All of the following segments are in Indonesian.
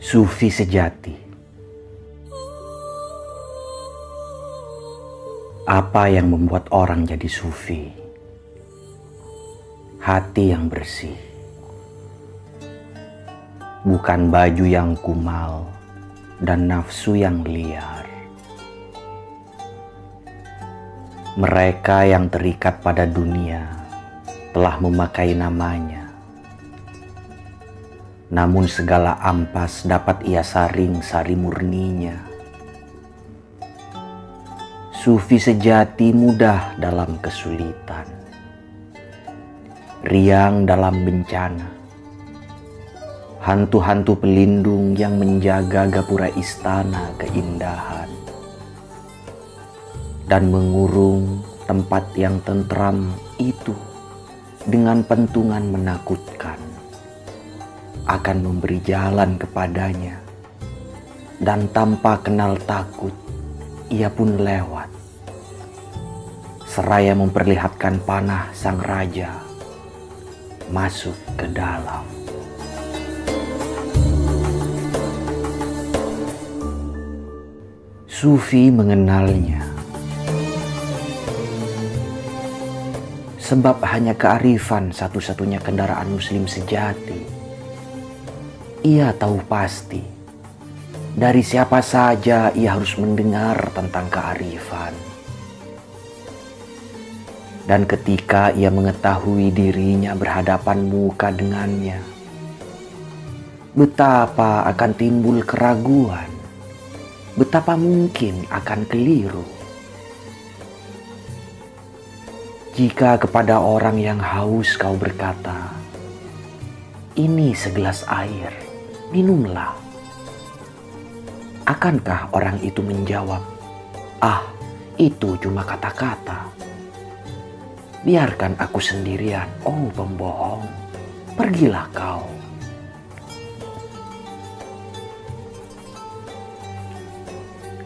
Sufi sejati. Apa yang membuat orang jadi sufi? Hati yang bersih. Bukan baju yang kumal dan nafsu yang liar. Mereka yang terikat pada dunia telah memakai namanya namun segala ampas dapat ia saring sari murninya. Sufi sejati mudah dalam kesulitan, riang dalam bencana, hantu-hantu pelindung yang menjaga gapura istana keindahan, dan mengurung tempat yang tentram itu dengan pentungan menakutkan akan memberi jalan kepadanya, dan tanpa kenal takut, ia pun lewat. Seraya memperlihatkan panah sang raja masuk ke dalam. Sufi mengenalnya. Sebab hanya kearifan satu-satunya kendaraan muslim sejati ia tahu pasti dari siapa saja ia harus mendengar tentang kearifan. Dan ketika ia mengetahui dirinya berhadapan muka dengannya, betapa akan timbul keraguan, betapa mungkin akan keliru. Jika kepada orang yang haus kau berkata, "Ini segelas air." Minumlah. Akankah orang itu menjawab, "Ah, itu cuma kata-kata"? Biarkan aku sendirian, oh pembohong. Pergilah kau.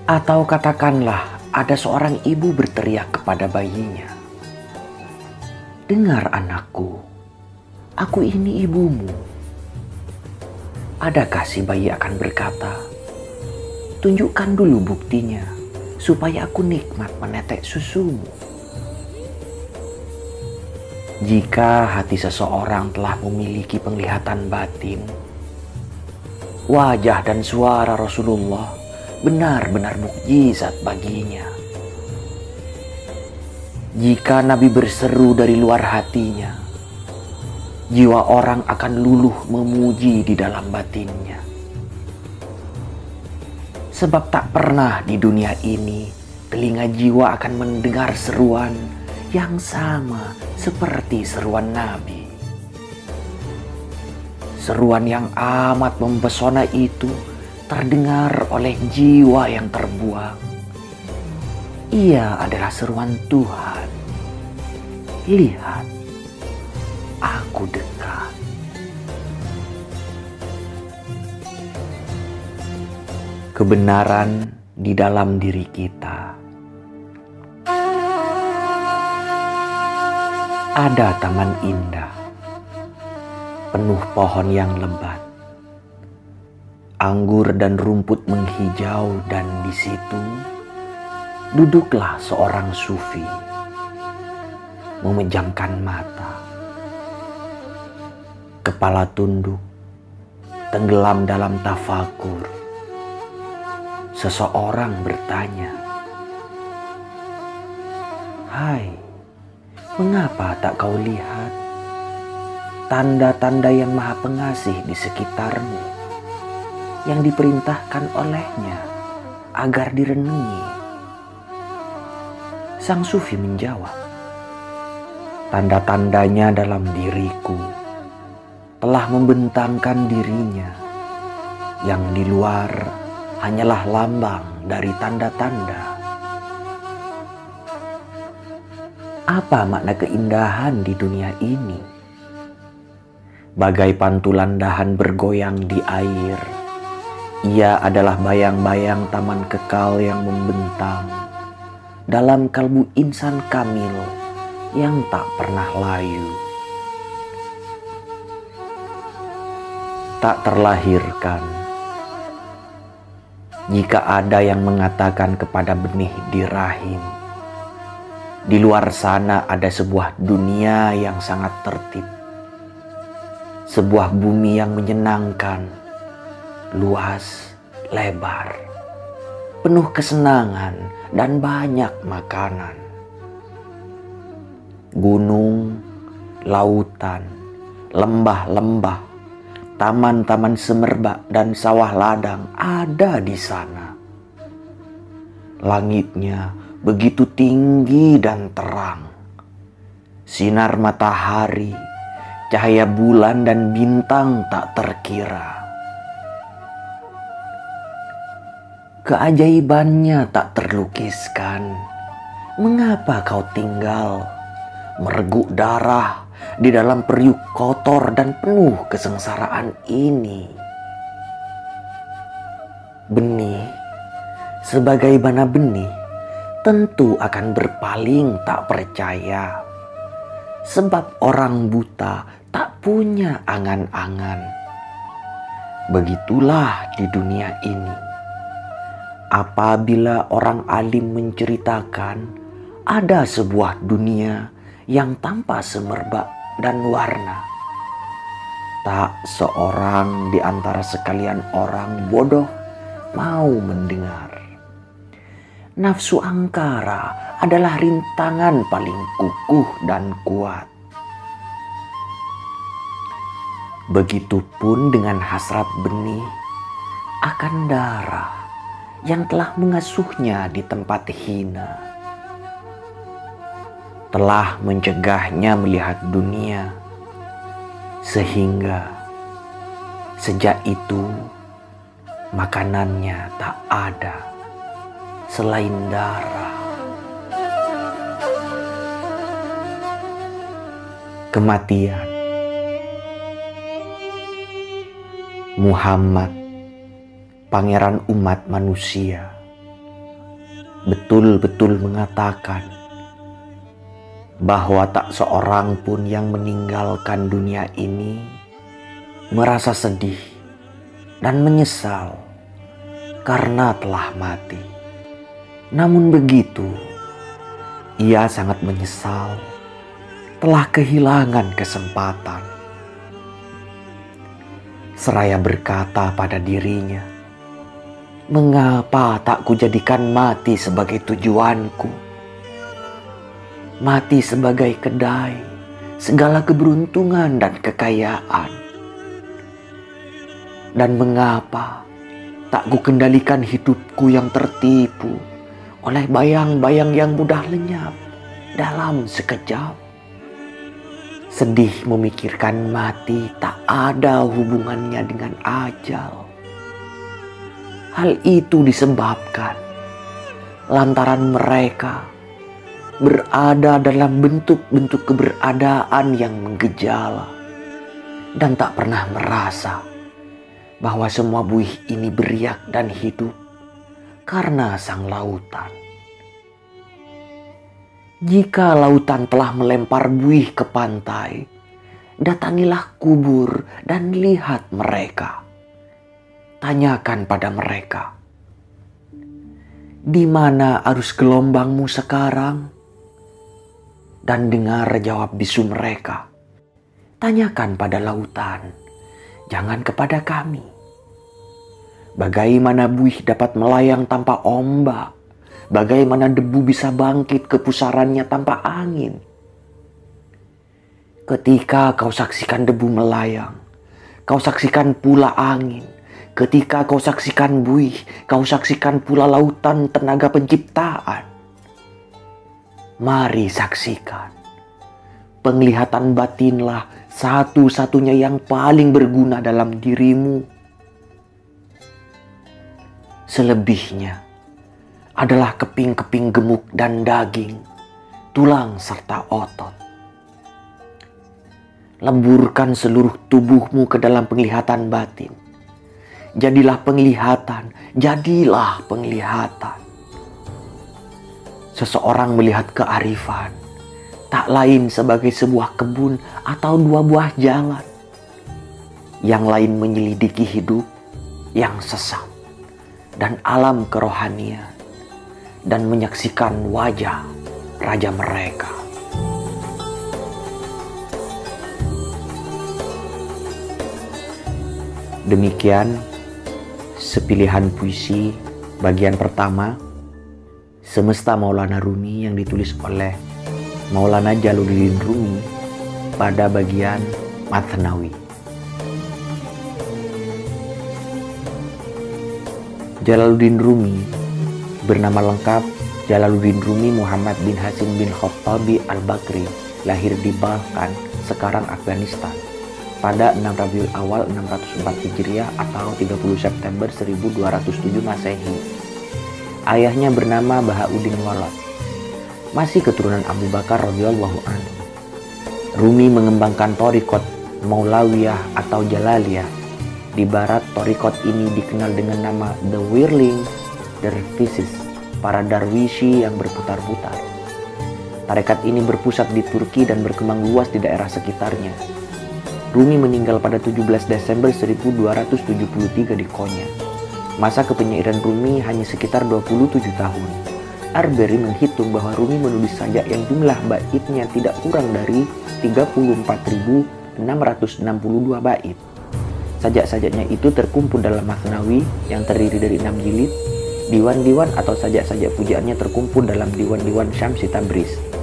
Atau katakanlah ada seorang ibu berteriak kepada bayinya, "Dengar anakku, aku ini ibumu." Adakah si bayi akan berkata, "Tunjukkan dulu buktinya, supaya aku nikmat menetek susumu"? Jika hati seseorang telah memiliki penglihatan batin, wajah dan suara Rasulullah benar-benar mukjizat baginya. Jika Nabi berseru dari luar hatinya, jiwa orang akan luluh memuji di dalam batinnya. Sebab tak pernah di dunia ini telinga jiwa akan mendengar seruan yang sama seperti seruan Nabi. Seruan yang amat mempesona itu terdengar oleh jiwa yang terbuang. Ia adalah seruan Tuhan. Lihat, aku. Kebenaran di dalam diri kita. Ada taman indah, penuh pohon yang lebat. Anggur dan rumput menghijau dan di situ duduklah seorang sufi memejamkan mata kepala tunduk, tenggelam dalam tafakur. Seseorang bertanya, "Hai, mengapa tak kau lihat tanda-tanda yang maha pengasih di sekitarmu yang diperintahkan olehnya agar direnungi. Sang sufi menjawab, tanda-tandanya dalam diriku telah membentangkan dirinya yang di luar hanyalah lambang dari tanda-tanda. Apa makna keindahan di dunia ini? Bagai pantulan dahan bergoyang di air, ia adalah bayang-bayang taman kekal yang membentang dalam kalbu insan kamil yang tak pernah layu. Tak terlahirkan. Jika ada yang mengatakan kepada benih di rahim, di luar sana ada sebuah dunia yang sangat tertib. Sebuah bumi yang menyenangkan luas, lebar, penuh kesenangan dan banyak makanan. Gunung, lautan, lembah-lembah, taman-taman semerbak dan sawah ladang ada di sana. Langitnya begitu tinggi dan terang. Sinar matahari, cahaya bulan dan bintang tak terkira Keajaibannya tak terlukiskan. Mengapa kau tinggal mereguk darah di dalam periuk kotor dan penuh kesengsaraan ini? Benih, sebagai bana benih, tentu akan berpaling tak percaya. Sebab orang buta tak punya angan-angan. Begitulah di dunia ini apabila orang alim menceritakan ada sebuah dunia yang tanpa semerbak dan warna. Tak seorang di antara sekalian orang bodoh mau mendengar. Nafsu angkara adalah rintangan paling kukuh dan kuat. Begitupun dengan hasrat benih akan darah yang telah mengasuhnya di tempat hina, telah mencegahnya melihat dunia, sehingga sejak itu makanannya tak ada selain darah. Kematian Muhammad pangeran umat manusia, betul-betul mengatakan bahwa tak seorang pun yang meninggalkan dunia ini merasa sedih dan menyesal karena telah mati. Namun begitu, ia sangat menyesal telah kehilangan kesempatan. Seraya berkata pada dirinya, Mengapa tak kujadikan mati sebagai tujuanku? Mati sebagai kedai, segala keberuntungan dan kekayaan. Dan mengapa tak kukendalikan hidupku yang tertipu oleh bayang-bayang yang mudah lenyap dalam sekejap? Sedih memikirkan mati tak ada hubungannya dengan ajal Hal itu disebabkan lantaran mereka berada dalam bentuk-bentuk keberadaan yang menggejala dan tak pernah merasa bahwa semua buih ini beriak dan hidup karena sang lautan. Jika lautan telah melempar buih ke pantai, datangilah kubur dan lihat mereka tanyakan pada mereka, "Di mana arus gelombangmu sekarang?" Dan dengar jawab bisu mereka, "Tanyakan pada lautan, jangan kepada kami." Bagaimana buih dapat melayang tanpa ombak? Bagaimana debu bisa bangkit ke pusarannya tanpa angin? Ketika kau saksikan debu melayang, kau saksikan pula angin Ketika kau saksikan buih, kau saksikan pula lautan tenaga penciptaan. Mari saksikan. Penglihatan batinlah satu-satunya yang paling berguna dalam dirimu. Selebihnya adalah keping-keping gemuk dan daging, tulang serta otot. Lemburkan seluruh tubuhmu ke dalam penglihatan batin Jadilah penglihatan, jadilah penglihatan. Seseorang melihat kearifan, tak lain sebagai sebuah kebun atau dua buah jalan. Yang lain menyelidiki hidup yang sesat dan alam kerohanian dan menyaksikan wajah raja mereka. Demikian Sepilihan puisi bagian pertama Semesta Maulana Rumi yang ditulis oleh Maulana Jaluluddin Rumi pada bagian Matnawi. Jalaluddin Rumi bernama lengkap Jalaluddin Rumi Muhammad bin Hasim bin Khattabi Al-Bakri lahir di Balkan, sekarang Afghanistan pada 6 Rabiul Awal 604 Hijriah atau 30 September 1207 Masehi. Ayahnya bernama Bahauddin Walad. Masih keturunan Abu Bakar radhiyallahu anhu. Rumi mengembangkan torikot Maulawiyah atau Jalaliyah. Di barat torikot ini dikenal dengan nama The Whirling Dervishes, para darwishi yang berputar-putar. Tarekat ini berpusat di Turki dan berkembang luas di daerah sekitarnya. Rumi meninggal pada 17 Desember 1273 di Konya. Masa kepenyairan Rumi hanya sekitar 27 tahun. Arbery menghitung bahwa Rumi menulis sajak yang jumlah baitnya tidak kurang dari 34.662 bait. Sajak-sajaknya itu terkumpul dalam Masnawi yang terdiri dari enam jilid, diwan-diwan atau sajak-sajak pujaannya terkumpul dalam diwan-diwan Syamsi Tabriz